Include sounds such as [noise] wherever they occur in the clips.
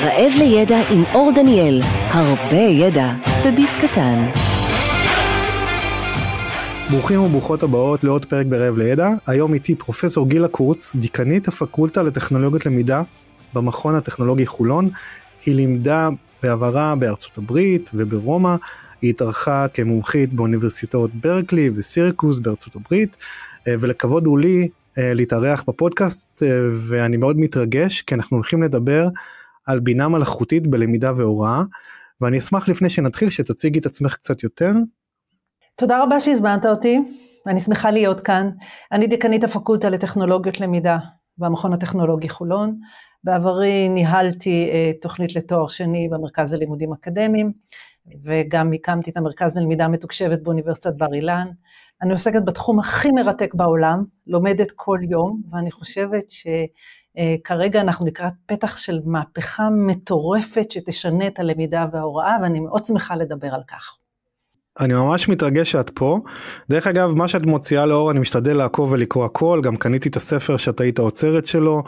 רעב לידע עם אור דניאל, הרבה ידע בביס קטן. ברוכים וברוכות הבאות לעוד פרק ברעב לידע. היום איתי פרופסור גילה קורץ, דיקנית הפקולטה לטכנולוגיות למידה במכון הטכנולוגי חולון. היא לימדה בעברה בארצות הברית וברומא. היא התארחה כמומחית באוניברסיטאות ברקלי וסירקוס בארצות הברית, אה, ולכבוד הוא לי אה, להתארח בפודקאסט, אה, ואני מאוד מתרגש, כי אנחנו הולכים לדבר על בינה מלאכותית בלמידה והוראה, ואני אשמח לפני שנתחיל שתציגי את עצמך קצת יותר. תודה רבה שהזמנת אותי, אני שמחה להיות כאן. אני דיקנית הפקולטה לטכנולוגיות למידה במכון הטכנולוגי חולון. בעברי ניהלתי תוכנית לתואר שני במרכז ללימודים אקדמיים, וגם הקמתי את המרכז ללמידה מתוקשבת באוניברסיטת בר אילן. אני עוסקת בתחום הכי מרתק בעולם, לומדת כל יום, ואני חושבת שכרגע אנחנו לקראת פתח של מהפכה מטורפת שתשנה את הלמידה וההוראה, ואני מאוד שמחה לדבר על כך. אני ממש מתרגש שאת פה. דרך אגב, מה שאת מוציאה לאור, אני משתדל לעקוב ולקרוא הכל, גם קניתי את הספר שאת היית האוצרת שלו,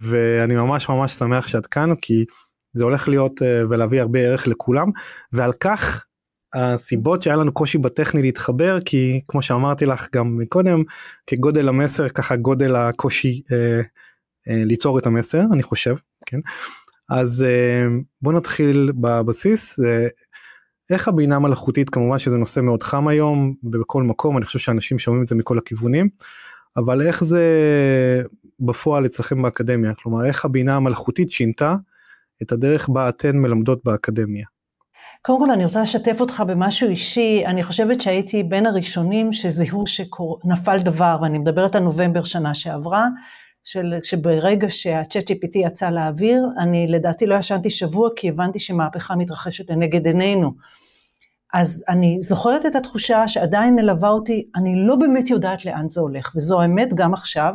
ואני ממש ממש שמח שאת כאן, כי זה הולך להיות אה, ולהביא הרבה ערך לכולם ועל כך הסיבות שהיה לנו קושי בטכני להתחבר כי כמו שאמרתי לך גם מקודם כגודל המסר ככה גודל הקושי אה, אה, ליצור את המסר אני חושב כן? אז אה, בוא נתחיל בבסיס אה, איך הבינה מלאכותית כמובן שזה נושא מאוד חם היום בכל מקום אני חושב שאנשים שומעים את זה מכל הכיוונים אבל איך זה בפועל אצלכם באקדמיה? כלומר איך הבינה המלאכותית שינתה את הדרך בה אתן מלמדות באקדמיה. קודם כל אני רוצה לשתף אותך במשהו אישי, אני חושבת שהייתי בין הראשונים שזיהו שנפל דבר, ואני מדברת על נובמבר שנה שעברה, של, שברגע שה-chat GPT יצא לאוויר, אני לדעתי לא ישנתי שבוע כי הבנתי שמהפכה מתרחשת לנגד עינינו. אז אני זוכרת את התחושה שעדיין מלווה אותי, אני לא באמת יודעת לאן זה הולך, וזו האמת גם עכשיו,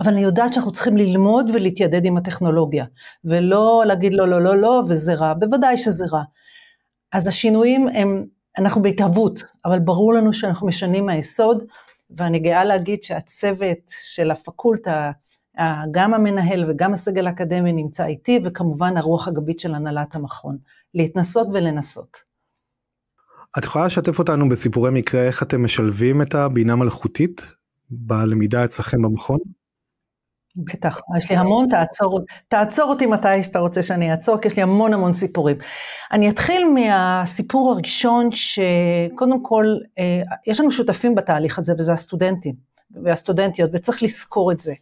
אבל אני יודעת שאנחנו צריכים ללמוד ולהתיידד עם הטכנולוגיה, ולא להגיד לא, לא, לא, לא, וזה רע, בוודאי שזה רע. אז השינויים הם, אנחנו בהתהוות, אבל ברור לנו שאנחנו משנים מהיסוד, ואני גאה להגיד שהצוות של הפקולטה, גם המנהל וגם הסגל האקדמי נמצא איתי, וכמובן הרוח הגבית של הנהלת המכון, להתנסות ולנסות. את יכולה לשתף אותנו בסיפורי מקרה איך אתם משלבים את הבינה מלאכותית בלמידה אצלכם במכון? בטח, יש לי המון, תעצור, תעצור אותי מתי שאתה רוצה שאני אעצור, כי יש לי המון המון סיפורים. אני אתחיל מהסיפור הראשון, שקודם כל, אה, יש לנו שותפים בתהליך הזה, וזה הסטודנטים והסטודנטיות, וצריך לזכור את זה.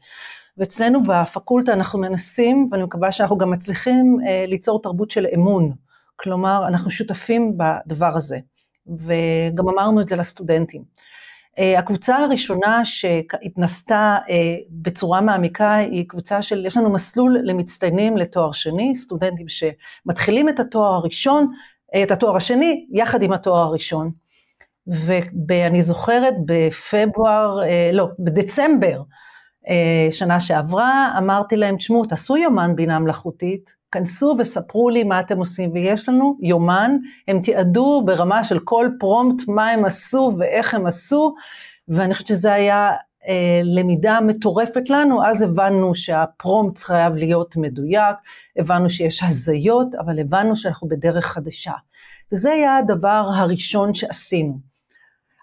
ואצלנו בפקולטה אנחנו מנסים, ואני מקווה שאנחנו גם מצליחים אה, ליצור תרבות של אמון. כלומר, אנחנו שותפים בדבר הזה, וגם אמרנו את זה לסטודנטים. אה, הקבוצה הראשונה שהתנסתה אה, בצורה מעמיקה היא קבוצה של, יש לנו מסלול למצטיינים לתואר שני, סטודנטים שמתחילים את התואר הראשון, את התואר השני, יחד עם התואר הראשון. ואני זוכרת בפברואר, לא, בדצמבר שנה שעברה, אמרתי להם, תשמעו, תעשו יומן בינה מלאכותית, כנסו וספרו לי מה אתם עושים, ויש לנו יומן, הם תיעדו ברמה של כל פרומפט מה הם עשו ואיך הם עשו, ואני חושבת שזה היה אה, למידה מטורפת לנו, אז הבנו שהפרומפט חייב להיות מדויק, הבנו שיש הזיות, אבל הבנו שאנחנו בדרך חדשה. וזה היה הדבר הראשון שעשינו.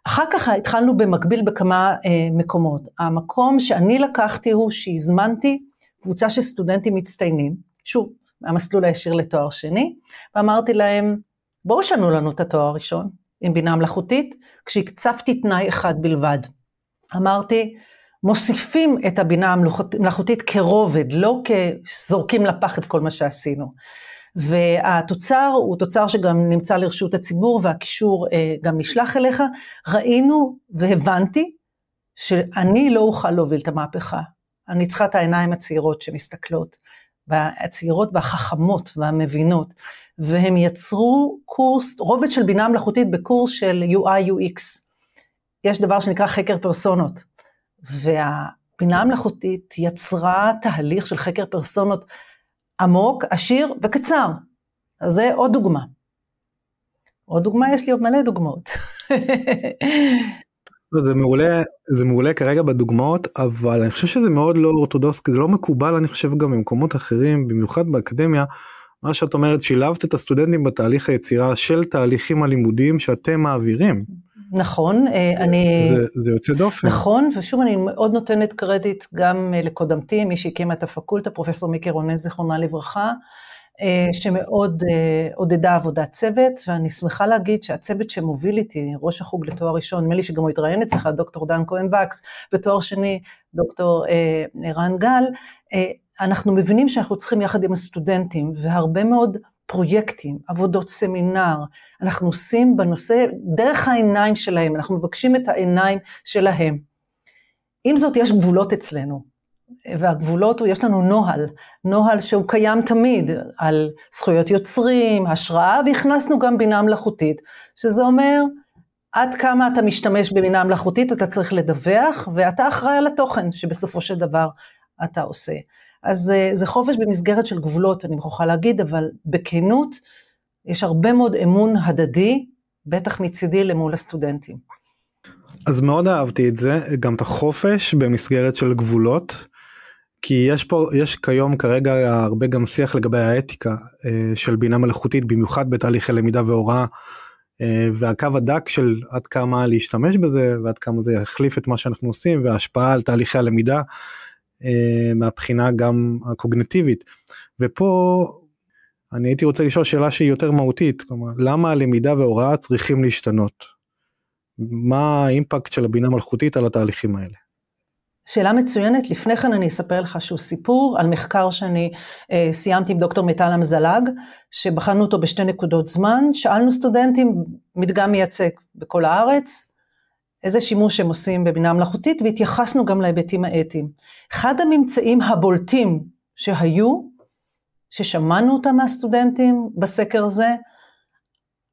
אחר כך התחלנו במקביל בכמה אה, מקומות. המקום שאני לקחתי הוא שהזמנתי קבוצה של סטודנטים מצטיינים, שוב, מהמסלול הישיר לתואר שני, ואמרתי להם, בואו שנו לנו את התואר הראשון עם בינה מלאכותית, כשהקצבתי תנאי אחד בלבד. אמרתי, מוסיפים את הבינה המלאכותית כרובד, לא כזורקים לפח את כל מה שעשינו. והתוצר הוא תוצר שגם נמצא לרשות הציבור והקישור אה, גם נשלח אליך. ראינו והבנתי שאני לא אוכל להוביל את המהפכה. אני צריכה את העיניים הצעירות שמסתכלות. והצעירות והחכמות והמבינות, והם יצרו קורס, רובד של בינה מלאכותית בקורס של UI UX. יש דבר שנקרא חקר פרסונות, והבינה המלאכותית יצרה תהליך של חקר פרסונות עמוק, עשיר וקצר. אז זה עוד דוגמה. עוד דוגמה, יש לי עוד מלא דוגמאות. לא, זה מעולה זה מעולה כרגע בדוגמאות אבל אני חושב שזה מאוד לא אורתודוקס כי זה לא מקובל אני חושב גם במקומות אחרים במיוחד באקדמיה מה שאת אומרת, שילבת את הסטודנטים בתהליך היצירה של תהליכים הלימודיים שאתם מעבירים. נכון, אה, אני... זה, זה יוצא דופן. נכון, ושוב אני מאוד נותנת קרדיט גם אה, לקודמתי, מי שהקימה את הפקולטה, פרופסור מיקי רונן, זיכרונה לברכה, אה, שמאוד עודדה עבודת צוות, ואני שמחה להגיד שהצוות שמוביל איתי, ראש החוג לתואר ראשון, נדמה לי שגם הוא התראיין אצלך, דוקטור דן כהן וקס, בתואר שני, דוקטור רן גל, אנחנו מבינים שאנחנו צריכים יחד עם הסטודנטים, והרבה מאוד פרויקטים, עבודות סמינר, אנחנו עושים בנושא דרך העיניים שלהם, אנחנו מבקשים את העיניים שלהם. עם זאת, יש גבולות אצלנו, והגבולות, יש לנו נוהל, נוהל שהוא קיים תמיד, על זכויות יוצרים, השראה, והכנסנו גם בינה מלאכותית, שזה אומר, עד כמה אתה משתמש בבינה מלאכותית, אתה צריך לדווח, ואתה אחראי על התוכן שבסופו של דבר אתה עושה. אז אה, זה חופש במסגרת של גבולות, אני מוכרחה להגיד, אבל בכנות, יש הרבה מאוד אמון הדדי, בטח מצידי למול הסטודנטים. אז מאוד אהבתי את זה, גם את החופש במסגרת של גבולות, כי יש פה, יש כיום כרגע הרבה גם שיח לגבי האתיקה אה, של בינה מלאכותית, במיוחד בתהליכי למידה והוראה, אה, והקו הדק של עד כמה להשתמש בזה ועד כמה זה יחליף את מה שאנחנו עושים וההשפעה על תהליכי הלמידה. אה, מהבחינה גם הקוגנטיבית. ופה אני הייתי רוצה לשאול שאלה שהיא יותר מהותית, כלומר למה הלמידה וההוראה צריכים להשתנות? מה האימפקט של הבינה מלאכותית על התהליכים האלה? שאלה מצוינת, לפני כן אני אספר לך שהוא סיפור על מחקר שאני אה, סיימתי עם דוקטור מיטל אמזלג, שבחנו אותו בשתי נקודות זמן, שאלנו סטודנטים, מדגם מייצג בכל הארץ, איזה שימוש הם עושים בבינה מלאכותית, והתייחסנו גם להיבטים האתיים. אחד הממצאים הבולטים שהיו, ששמענו אותם מהסטודנטים בסקר הזה,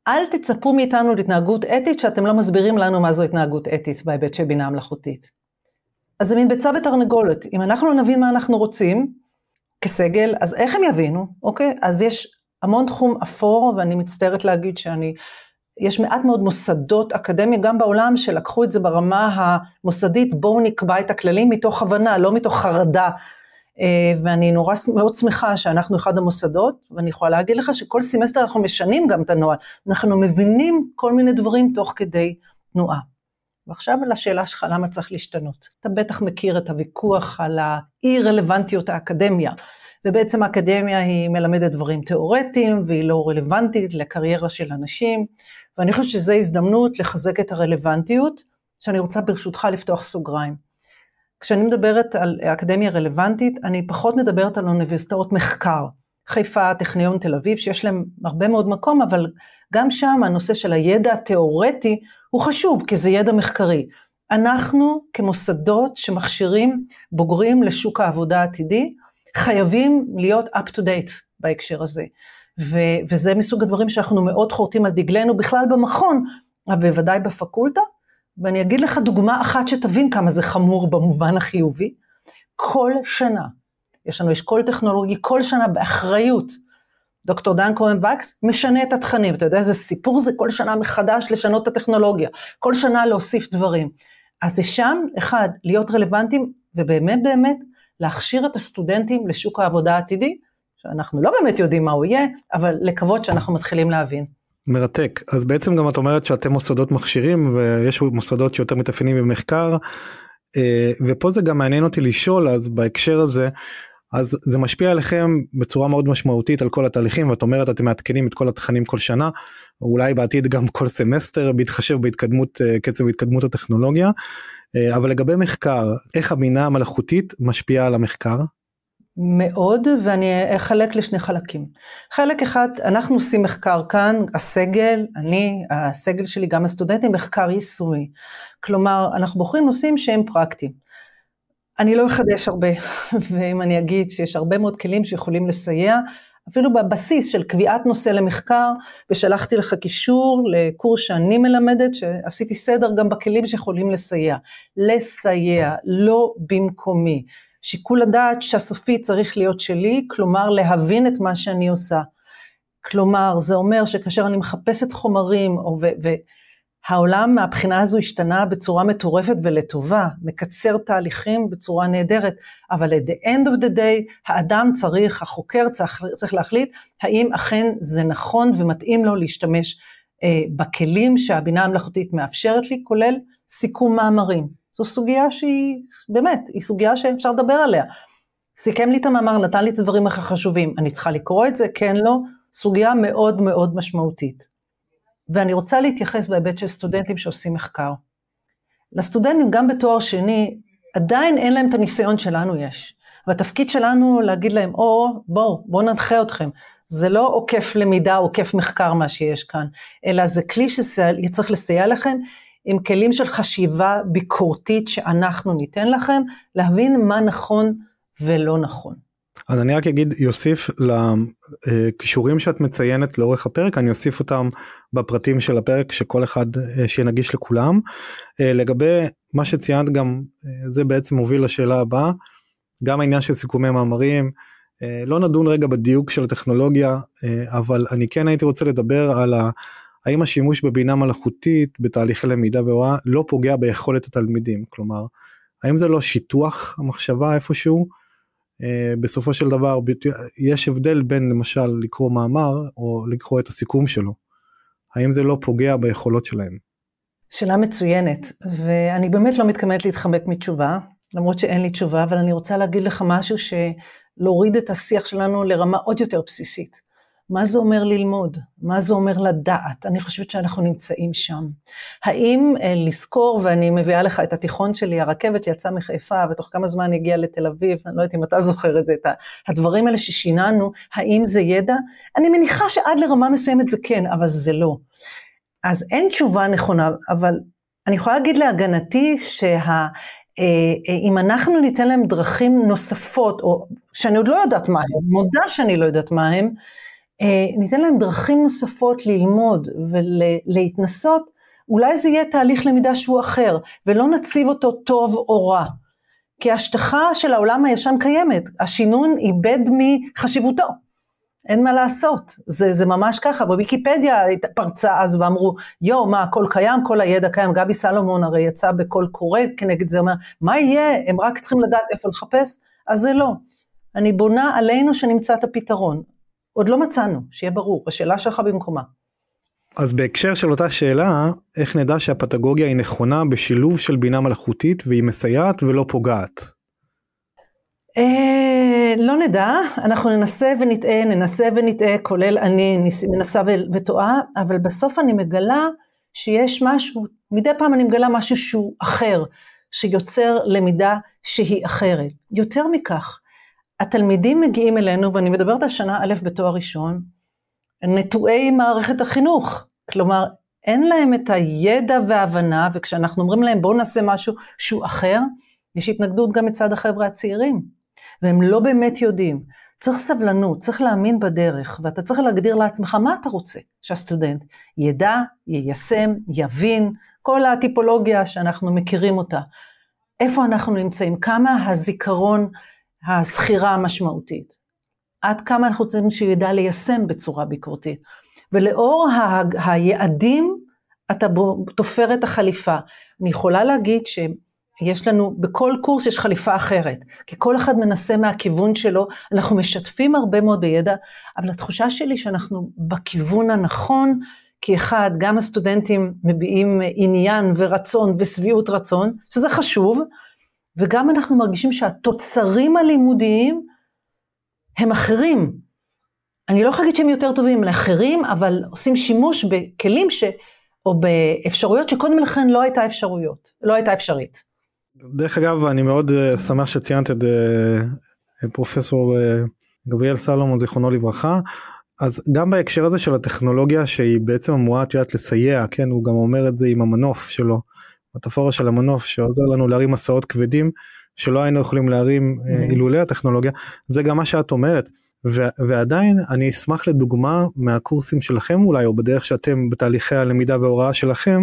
אל תצפו מאיתנו להתנהגות אתית שאתם לא מסבירים לנו מה זו התנהגות אתית בהיבט של בינה מלאכותית. אז זה מין ביצה ותרנגולת, אם אנחנו לא נבין מה אנחנו רוצים כסגל, אז איך הם יבינו, אוקיי? אז יש המון תחום אפור, ואני מצטערת להגיד שאני יש מעט מאוד מוסדות אקדמיה גם בעולם שלקחו את זה ברמה המוסדית, בואו נקבע את הכללים מתוך הבנה, לא מתוך חרדה. אה, ואני נורא מאוד שמחה שאנחנו אחד המוסדות, ואני יכולה להגיד לך שכל סמסטר אנחנו משנים גם את הנוהל, אנחנו מבינים כל מיני דברים תוך כדי תנועה. ועכשיו לשאלה שלך, למה צריך להשתנות? אתה בטח מכיר את הוויכוח על האי רלוונטיות האקדמיה, ובעצם האקדמיה היא מלמדת דברים תיאורטיים, והיא לא רלוונטית לקריירה של אנשים, ואני חושבת שזו הזדמנות לחזק את הרלוונטיות, שאני רוצה ברשותך לפתוח סוגריים. כשאני מדברת על אקדמיה רלוונטית, אני פחות מדברת על אוניברסיטאות מחקר. חיפה, טכניון תל אביב, שיש להם הרבה מאוד מקום, אבל גם שם הנושא של הידע התיאורטי הוא חשוב, כי זה ידע מחקרי. אנחנו כמוסדות שמכשירים בוגרים לשוק העבודה העתידי, חייבים להיות up to date בהקשר הזה. ו- וזה מסוג הדברים שאנחנו מאוד חורטים על דגלנו בכלל במכון, אבל בוודאי בפקולטה. ואני אגיד לך דוגמה אחת שתבין כמה זה חמור במובן החיובי. כל שנה, יש לנו אשכול טכנולוגי, כל שנה באחריות. דוקטור דן כהן וקס משנה את התכנים, אתה יודע איזה סיפור זה כל שנה מחדש לשנות את הטכנולוגיה, כל שנה להוסיף דברים. אז זה שם, אחד, להיות רלוונטיים, ובאמת באמת להכשיר את הסטודנטים לשוק העבודה העתידי, שאנחנו לא באמת יודעים מה הוא יהיה, אבל לקוות שאנחנו מתחילים להבין. מרתק. אז בעצם גם את אומרת שאתם מוסדות מכשירים ויש מוסדות שיותר מתאפיינים במחקר, אה, ופה זה גם מעניין אותי לשאול אז בהקשר הזה, אז זה משפיע עליכם בצורה מאוד משמעותית על כל התהליכים ואת אומרת אתם מעדכנים את כל התכנים כל שנה או אולי בעתיד גם [laughs] כל סמסטר בהתחשב בהתקדמות אה, קצב התקדמות הטכנולוגיה אה, אבל לגבי מחקר איך הבינה המלאכותית משפיעה על המחקר מאוד, ואני אחלק לשני חלקים. חלק אחד, אנחנו עושים מחקר כאן, הסגל, אני, הסגל שלי, גם הסטודנטים, מחקר יישומי. כלומר, אנחנו בוחרים נושאים שהם פרקטיים. אני לא אחדש הרבה, [laughs] ואם אני אגיד שיש הרבה מאוד כלים שיכולים לסייע, אפילו בבסיס של קביעת נושא למחקר, ושלחתי לך קישור לקורס שאני מלמדת, שעשיתי סדר גם בכלים שיכולים לסייע. לסייע, לא במקומי. שיקול הדעת שהסופי צריך להיות שלי, כלומר להבין את מה שאני עושה. כלומר, זה אומר שכאשר אני מחפשת חומרים, או, ו, העולם מהבחינה הזו השתנה בצורה מטורפת ולטובה, מקצר תהליכים בצורה נהדרת, אבל at the end of the day, האדם צריך, החוקר צריך, צריך להחליט האם אכן זה נכון ומתאים לו להשתמש אה, בכלים שהבינה המלאכותית מאפשרת לי, כולל סיכום מאמרים. זו סוגיה שהיא, באמת, היא סוגיה שאפשר לדבר עליה. סיכם לי את המאמר, נתן לי את הדברים הכי חשובים, אני צריכה לקרוא את זה, כן, לא, סוגיה מאוד מאוד משמעותית. ואני רוצה להתייחס בהיבט של סטודנטים שעושים מחקר. לסטודנטים, גם בתואר שני, עדיין אין להם את הניסיון שלנו יש. והתפקיד שלנו להגיד להם, או, בואו, בואו ננחה אתכם. זה לא עוקף למידה, עוקף מחקר מה שיש כאן, אלא זה כלי שצריך לסייע לכם עם כלים של חשיבה ביקורתית שאנחנו ניתן לכם, להבין מה נכון ולא נכון. אז אני רק אגיד, יוסיף לכישורים שאת מציינת לאורך הפרק, אני אוסיף אותם בפרטים של הפרק שכל אחד אה, שיהיה נגיש לכולם. אה, לגבי מה שציינת גם, אה, זה בעצם מוביל לשאלה הבאה, גם העניין של סיכומי מאמרים, לא נדון רגע בדיוק של הטכנולוגיה, אבל אני כן הייתי רוצה לדבר על ה... האם השימוש בבינה מלאכותית בתהליכי למידה והוראה לא פוגע ביכולת התלמידים, כלומר, האם זה לא שיטוח המחשבה איפשהו? אה, בסופו של דבר יש הבדל בין למשל לקרוא מאמר או לקרוא את הסיכום שלו. האם זה לא פוגע ביכולות שלהם? שאלה מצוינת, ואני באמת לא מתכוונת להתחמק מתשובה, למרות שאין לי תשובה, אבל אני רוצה להגיד לך משהו שלהוריד את השיח שלנו לרמה עוד יותר בסיסית. מה זה אומר ללמוד? מה זה אומר לדעת? אני חושבת שאנחנו נמצאים שם. האם אה, לזכור, ואני מביאה לך את התיכון שלי, הרכבת שיצאה מחיפה, ותוך כמה זמן הגיעה לתל אביב, אני לא יודעת אם אתה זוכר את זה, את הדברים האלה ששיננו, האם זה ידע? אני מניחה שעד לרמה מסוימת זה כן, אבל זה לא. אז אין תשובה נכונה, אבל אני יכולה להגיד להגנתי שה... אה, אה, אם אנחנו ניתן להם דרכים נוספות, או שאני עוד לא יודעת מה הם, מודה שאני לא יודעת מה הם, ניתן להם דרכים נוספות ללמוד ולהתנסות, אולי זה יהיה תהליך למידה שהוא אחר, ולא נציב אותו טוב או רע. כי ההשטחה של העולם הישן קיימת, השינון איבד מחשיבותו. אין מה לעשות, זה, זה ממש ככה, בוויקיפדיה פרצה אז ואמרו, יואו, מה, הכל קיים, כל הידע קיים, גבי סלומון הרי יצא בקול קורא כנגד זה, אומר, מה יהיה, הם רק צריכים לדעת איפה לחפש, אז זה לא. אני בונה עלינו שנמצא את הפתרון. עוד לא מצאנו, שיהיה ברור, השאלה שלך במקומה. אז בהקשר של אותה שאלה, איך נדע שהפתגוגיה היא נכונה בשילוב של בינה מלאכותית והיא מסייעת ולא פוגעת? אה, לא נדע, אנחנו ננסה ונטעה, ננסה ונטעה, כולל אני מנסה וטועה, אבל בסוף אני מגלה שיש משהו, מדי פעם אני מגלה משהו שהוא אחר, שיוצר למידה שהיא אחרת. יותר מכך, התלמידים מגיעים אלינו, ואני מדברת על שנה א' בתואר ראשון, נטועי מערכת החינוך. כלומר, אין להם את הידע וההבנה, וכשאנחנו אומרים להם בואו נעשה משהו שהוא אחר, יש התנגדות גם מצד החבר'ה הצעירים, והם לא באמת יודעים. צריך סבלנות, צריך להאמין בדרך, ואתה צריך להגדיר לעצמך מה אתה רוצה שהסטודנט ידע, יישם, יבין, כל הטיפולוגיה שאנחנו מכירים אותה. איפה אנחנו נמצאים, כמה הזיכרון הזכירה המשמעותית. עד כמה אנחנו רוצים שהוא ידע ליישם בצורה ביקורתית. ולאור ה- היעדים, אתה תופר את החליפה. אני יכולה להגיד שיש לנו, בכל קורס יש חליפה אחרת, כי כל אחד מנסה מהכיוון שלו, אנחנו משתפים הרבה מאוד בידע, אבל התחושה שלי שאנחנו בכיוון הנכון, כי אחד, גם הסטודנטים מביעים עניין ורצון ושביעות רצון, שזה חשוב, וגם אנחנו מרגישים שהתוצרים הלימודיים הם אחרים. אני לא יכולה להגיד שהם יותר טובים לאחרים, אבל עושים שימוש בכלים ש... או באפשרויות שקודם לכן לא הייתה אפשרויות, לא הייתה אפשרית. דרך אגב, אני מאוד אה, שמח שציינת את אה, פרופסור אה, גבריאל סלומון, זיכרונו לברכה. אז גם בהקשר הזה של הטכנולוגיה שהיא בעצם אמורה את יודעת לסייע, כן, הוא גם אומר את זה עם המנוף שלו, מטאפורה של המנוף שעוזר לנו להרים מסעות כבדים שלא היינו יכולים להרים mm-hmm. אילולי הטכנולוגיה זה גם מה שאת אומרת ו- ועדיין אני אשמח לדוגמה מהקורסים שלכם אולי או בדרך שאתם בתהליכי הלמידה וההוראה שלכם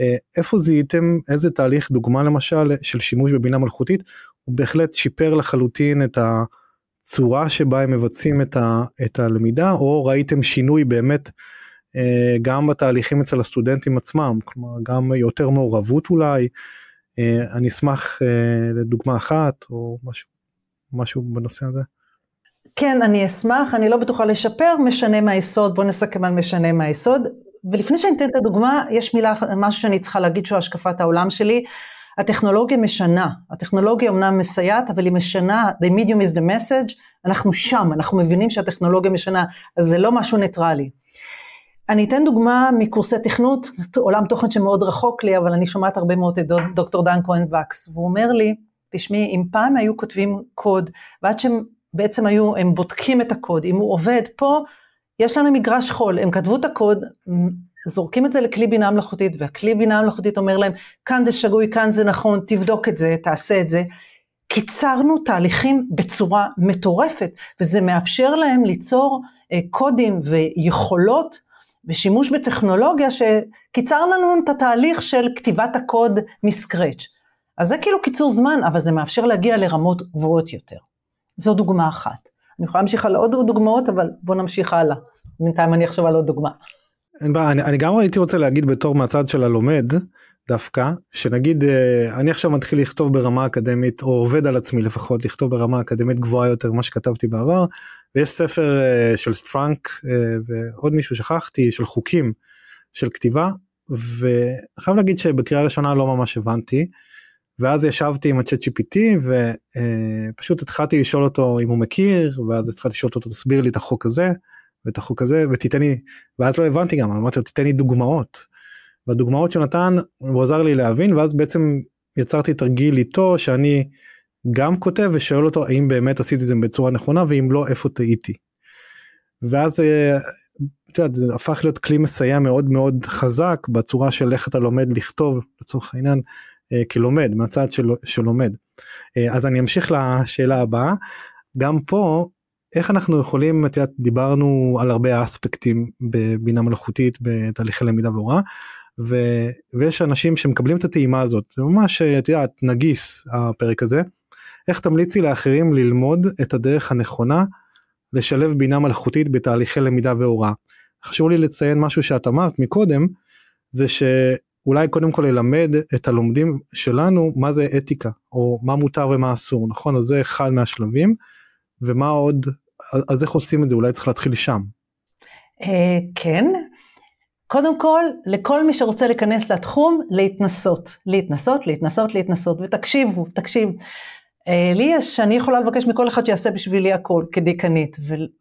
אה, איפה זיהיתם איזה תהליך דוגמה למשל של שימוש בבינה מלאכותית הוא בהחלט שיפר לחלוטין את הצורה שבה הם מבצעים את, ה- את הלמידה או ראיתם שינוי באמת גם בתהליכים אצל הסטודנטים עצמם, כלומר גם יותר מעורבות אולי. אה, אני אשמח לדוגמה אחת או משהו, משהו בנושא הזה. כן, אני אשמח, אני לא בטוחה לשפר, משנה מהיסוד, בוא נסכם על משנה מהיסוד. ולפני שאני אתן את הדוגמה, יש מילה, משהו שאני צריכה להגיד שהוא השקפת העולם שלי. הטכנולוגיה משנה, הטכנולוגיה אמנם מסייעת, אבל היא משנה, the medium is the message, אנחנו שם, אנחנו מבינים שהטכנולוגיה משנה, אז זה לא משהו ניטרלי. אני אתן דוגמה מקורסי תכנות, עולם תוכן שמאוד רחוק לי, אבל אני שומעת הרבה מאוד את דוקטור דן כהן וקס, והוא אומר לי, תשמעי, אם פעם היו כותבים קוד, ועד שהם בעצם היו, הם בודקים את הקוד, אם הוא עובד פה, יש לנו מגרש חול, הם כתבו את הקוד, זורקים את זה לכלי בינה מלאכותית, והכלי בינה מלאכותית אומר להם, כאן זה שגוי, כאן זה נכון, תבדוק את זה, תעשה את זה. קיצרנו תהליכים בצורה מטורפת, וזה מאפשר להם ליצור אה, קודים ויכולות ושימוש בטכנולוגיה שקיצר לנו את התהליך של כתיבת הקוד מסקרץ'. אז זה כאילו קיצור זמן, אבל זה מאפשר להגיע לרמות גבוהות יותר. זו דוגמה אחת. אני יכולה להמשיך על עוד דוגמאות, אבל בואו נמשיך הלאה. בינתיים אני אחשוב על עוד דוגמה. אין בעיה, אני, אני גם הייתי רוצה להגיד בתור מהצד של הלומד דווקא, שנגיד אה, אני עכשיו מתחיל לכתוב ברמה אקדמית, או עובד על עצמי לפחות לכתוב ברמה אקדמית גבוהה יותר ממה שכתבתי בעבר, ויש ספר אה, של סטראנק אה, ועוד מישהו שכחתי, של חוקים של כתיבה, וחייב להגיד שבקריאה ראשונה לא ממש הבנתי. ואז ישבתי עם הצ'אט GPT ופשוט התחלתי לשאול אותו אם הוא מכיר ואז התחלתי לשאול אותו תסביר לי את החוק הזה ואת החוק הזה ותיתן לי ואז לא הבנתי גם אמרתי לו תיתן לי דוגמאות. והדוגמאות שנתן הוא עזר לי להבין ואז בעצם יצרתי תרגיל איתו שאני גם כותב ושואל אותו האם באמת עשיתי את זה בצורה נכונה ואם לא איפה טעיתי. ואז אה, יודעת, זה הפך להיות כלי מסייע מאוד מאוד חזק בצורה של איך אתה לומד לכתוב לצורך העניין אה, כלומד מהצד של, שלומד. אה, אז אני אמשיך לשאלה הבאה גם פה איך אנחנו יכולים את יודעת דיברנו על הרבה אספקטים בבינה מלאכותית בתהליכי למידה והוראה ו, ויש אנשים שמקבלים את הטעימה הזאת זה ממש את יודעת נגיס הפרק הזה איך תמליצי לאחרים ללמוד את הדרך הנכונה לשלב בינה מלאכותית בתהליכי למידה והוראה. חשוב לי לציין משהו שאת אמרת מקודם זה שאולי קודם כל ללמד את הלומדים שלנו מה זה אתיקה או מה מותר ומה אסור נכון? אז זה אחד מהשלבים ומה עוד אז איך עושים את זה? אולי צריך להתחיל שם. אה, כן. קודם כל לכל מי שרוצה להיכנס לתחום להתנסות. להתנסות להתנסות להתנסות. ותקשיבו תקשיב לי יש, אני יכולה לבקש מכל אחד שיעשה בשבילי הכל כדיקנית,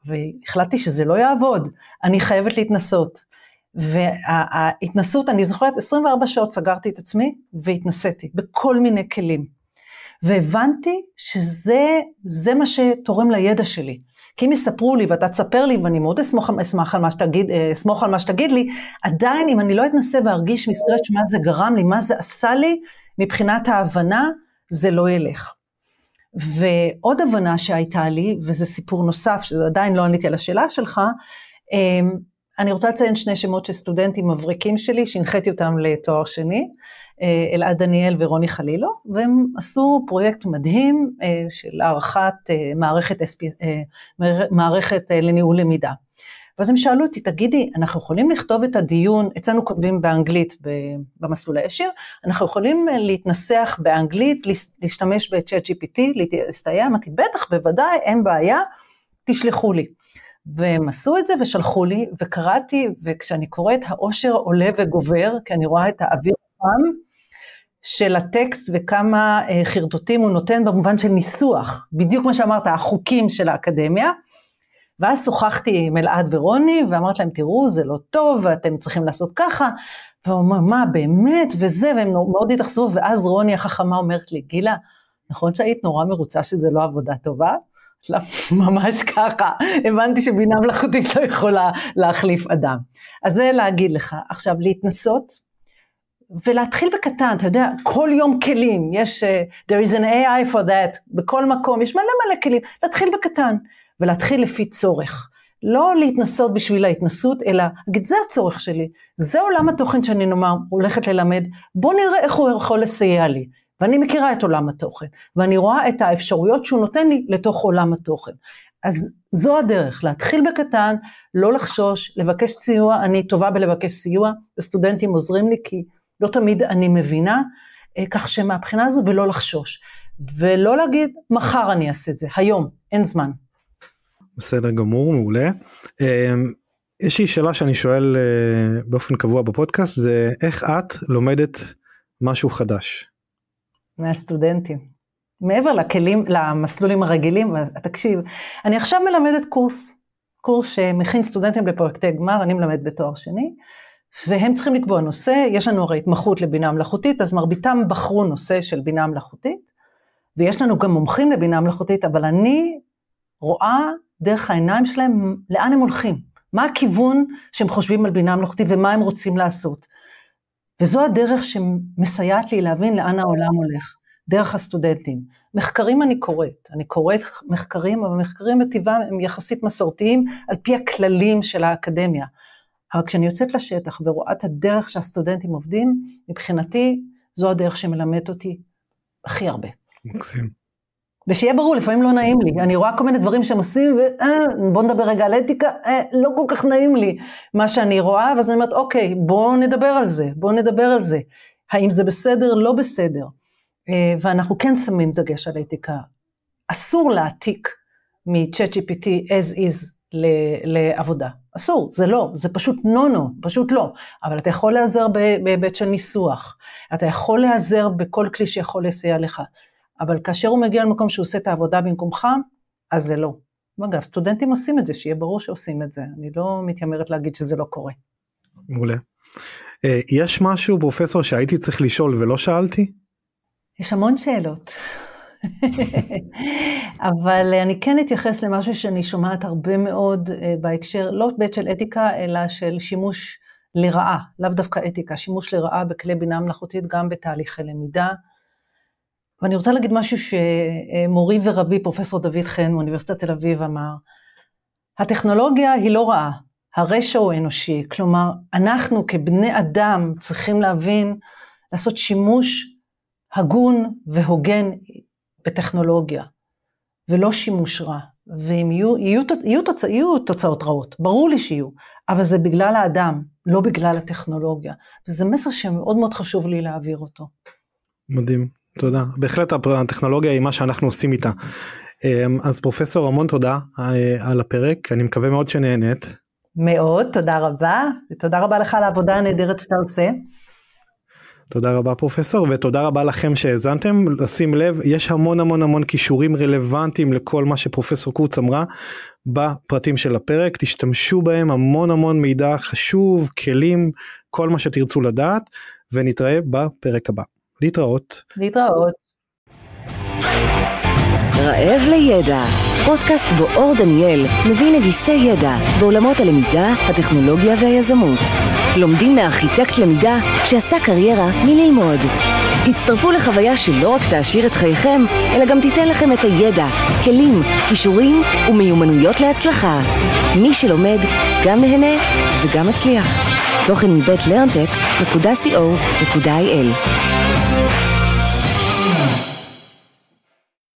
והחלטתי שזה לא יעבוד, אני חייבת להתנסות. וההתנסות, אני זוכרת 24 שעות סגרתי את עצמי והתנסיתי בכל מיני כלים. והבנתי שזה מה שתורם לידע שלי. כי אם יספרו לי ואתה תספר לי ואני מאוד אשמח, אשמח על מה שתגיד, אה, אסמוך על מה שתגיד לי, עדיין אם אני לא אתנסה וארגיש מסטרץ' מה זה גרם לי, מה זה עשה לי, מבחינת ההבנה, זה לא ילך. ועוד הבנה שהייתה לי, וזה סיפור נוסף, שזה עדיין לא עניתי על השאלה שלך, אמ, אני רוצה לציין שני שמות של סטודנטים מבריקים שלי, שהנחיתי אותם לתואר שני, אה, אלעד דניאל ורוני חלילו, והם עשו פרויקט מדהים אה, של הערכת אה, מערכת, מערכת לניהול למידה. ואז הם שאלו אותי, תגידי, אנחנו יכולים לכתוב את הדיון, אצלנו כותבים באנגלית במסלול הישיר, אנחנו יכולים להתנסח באנגלית, להשתמש ב-chat GPT, להסתייע, אמרתי, בטח, בוודאי, אין בעיה, תשלחו לי. והם עשו את זה ושלחו לי, וקראתי, וכשאני קוראת, האושר עולה וגובר, כי אני רואה את האוויר חם של הטקסט וכמה אה, חרטוטים הוא נותן במובן של ניסוח, בדיוק מה שאמרת, החוקים של האקדמיה. ואז שוחחתי עם אלעד ורוני, ואמרת להם, תראו, זה לא טוב, ואתם צריכים לעשות ככה. והוא אומר, מה, באמת, וזה, והם מאוד התאכזבו, ואז רוני החכמה אומרת לי, גילה, נכון שהיית נורא מרוצה שזה לא עבודה טובה? ממש ככה, הבנתי שבינה מלאכותית לא יכולה להחליף אדם. אז זה להגיד לך. עכשיו, להתנסות, ולהתחיל בקטן, אתה יודע, כל יום כלים, יש, uh, there is an AI for that, בכל מקום, יש מלא מלא כלים, להתחיל בקטן. ולהתחיל לפי צורך. לא להתנסות בשביל ההתנסות, אלא להגיד, זה הצורך שלי, זה עולם התוכן שאני נאמר הולכת ללמד, בוא נראה איך הוא יכול לסייע לי. ואני מכירה את עולם התוכן, ואני רואה את האפשרויות שהוא נותן לי לתוך עולם התוכן. אז זו הדרך, להתחיל בקטן, לא לחשוש, לבקש סיוע, אני טובה בלבקש סיוע, וסטודנטים עוזרים לי כי לא תמיד אני מבינה, אה, כך שמהבחינה הזו ולא לחשוש. ולא להגיד, מחר אני אעשה את זה, היום, אין זמן. בסדר גמור, מעולה. אה, יש לי שאלה שאני שואל אה, באופן קבוע בפודקאסט, זה איך את לומדת משהו חדש? מהסטודנטים. מעבר לכלים, למסלולים הרגילים, תקשיב, אני עכשיו מלמדת קורס, קורס שמכין סטודנטים לפרויקטי גמר, אני מלמדת בתואר שני, והם צריכים לקבוע נושא, יש לנו הרי התמחות לבינה מלאכותית, אז מרביתם בחרו נושא של בינה מלאכותית, ויש לנו גם מומחים לבינה מלאכותית, אבל אני רואה דרך העיניים שלהם לאן הם הולכים, מה הכיוון שהם חושבים על בינה מלאכותית ומה הם רוצים לעשות. וזו הדרך שמסייעת לי להבין לאן העולם הולך. דרך הסטודנטים. מחקרים אני קוראת, אני קוראת מחקרים, אבל מחקרים מטבעם הם יחסית מסורתיים על פי הכללים של האקדמיה. אבל כשאני יוצאת לשטח ורואה את הדרך שהסטודנטים עובדים, מבחינתי זו הדרך שמלמדת אותי הכי הרבה. מקסים. ושיהיה ברור, לפעמים לא נעים לי, אני רואה כל מיני דברים שהם עושים, ובואו נדבר רגע על אתיקה, אה, לא כל כך נעים לי מה שאני רואה, ואז אני אומרת, אוקיי, בואו נדבר על זה, בואו נדבר על זה. האם זה בסדר, לא בסדר. אה, ואנחנו כן שמים דגש על אתיקה. אסור להעתיק מ-chat GPT as is לעבודה. אסור, זה לא, זה פשוט נו נו, פשוט לא. אבל אתה יכול להיעזר בהיבט של ניסוח, אתה יכול להיעזר בכל כלי שיכול לסייע לך, אבל כאשר הוא מגיע למקום שהוא עושה את העבודה במקומך, אז זה לא. אגב, סטודנטים עושים את זה, שיהיה ברור שעושים את זה, אני לא מתיימרת להגיד שזה לא קורה. מעולה. אה, יש משהו, פרופסור, שהייתי צריך לשאול ולא שאלתי? יש המון שאלות. אבל אני כן אתייחס למשהו שאני שומעת הרבה מאוד אה, בהקשר, לא בית של אתיקה, אלא של שימוש לרעה, לאו דווקא אתיקה, שימוש לרעה בכלי בינה מלאכותית גם בתהליכי למידה. ואני רוצה להגיד משהו שמורי ורבי, פרופסור דוד חן מאוניברסיטת תל אביב אמר, הטכנולוגיה היא לא רעה, הרשע הוא אנושי, כלומר, אנחנו כבני אדם צריכים להבין, לעשות שימוש הגון והוגן בטכנולוגיה, ולא שימוש רע. ואם יהיו, יהיו, יהיו, תוצא, יהיו תוצאות רעות, ברור לי שיהיו, אבל זה בגלל האדם, לא בגלל הטכנולוגיה. וזה מסר שמאוד מאוד חשוב לי להעביר אותו. מדהים, תודה. בהחלט הטכנולוגיה היא מה שאנחנו עושים איתה. אמ, אז פרופסור המון תודה אה, על הפרק, אני מקווה מאוד שנהנית. מאוד, תודה רבה, ותודה רבה לך על העבודה הנהדרת שאתה עושה. תודה רבה פרופסור ותודה רבה לכם שהאזנתם לשים לב יש המון המון המון כישורים רלוונטיים לכל מה שפרופסור קורץ אמרה בפרטים של הפרק תשתמשו בהם המון המון מידע חשוב כלים כל מה שתרצו לדעת ונתראה בפרק הבא להתראות. להתראות. רעב לידע, פודקאסט בו אור דניאל מביא נגיסי ידע בעולמות הלמידה, הטכנולוגיה והיזמות. לומדים מארכיטקט למידה שעשה קריירה מללמוד. הצטרפו לחוויה שלא רק תעשיר את חייכם, אלא גם תיתן לכם את הידע, כלים, כישורים ומיומנויות להצלחה. מי שלומד גם נהנה וגם מצליח. תוכן מבית לרנטק.co.il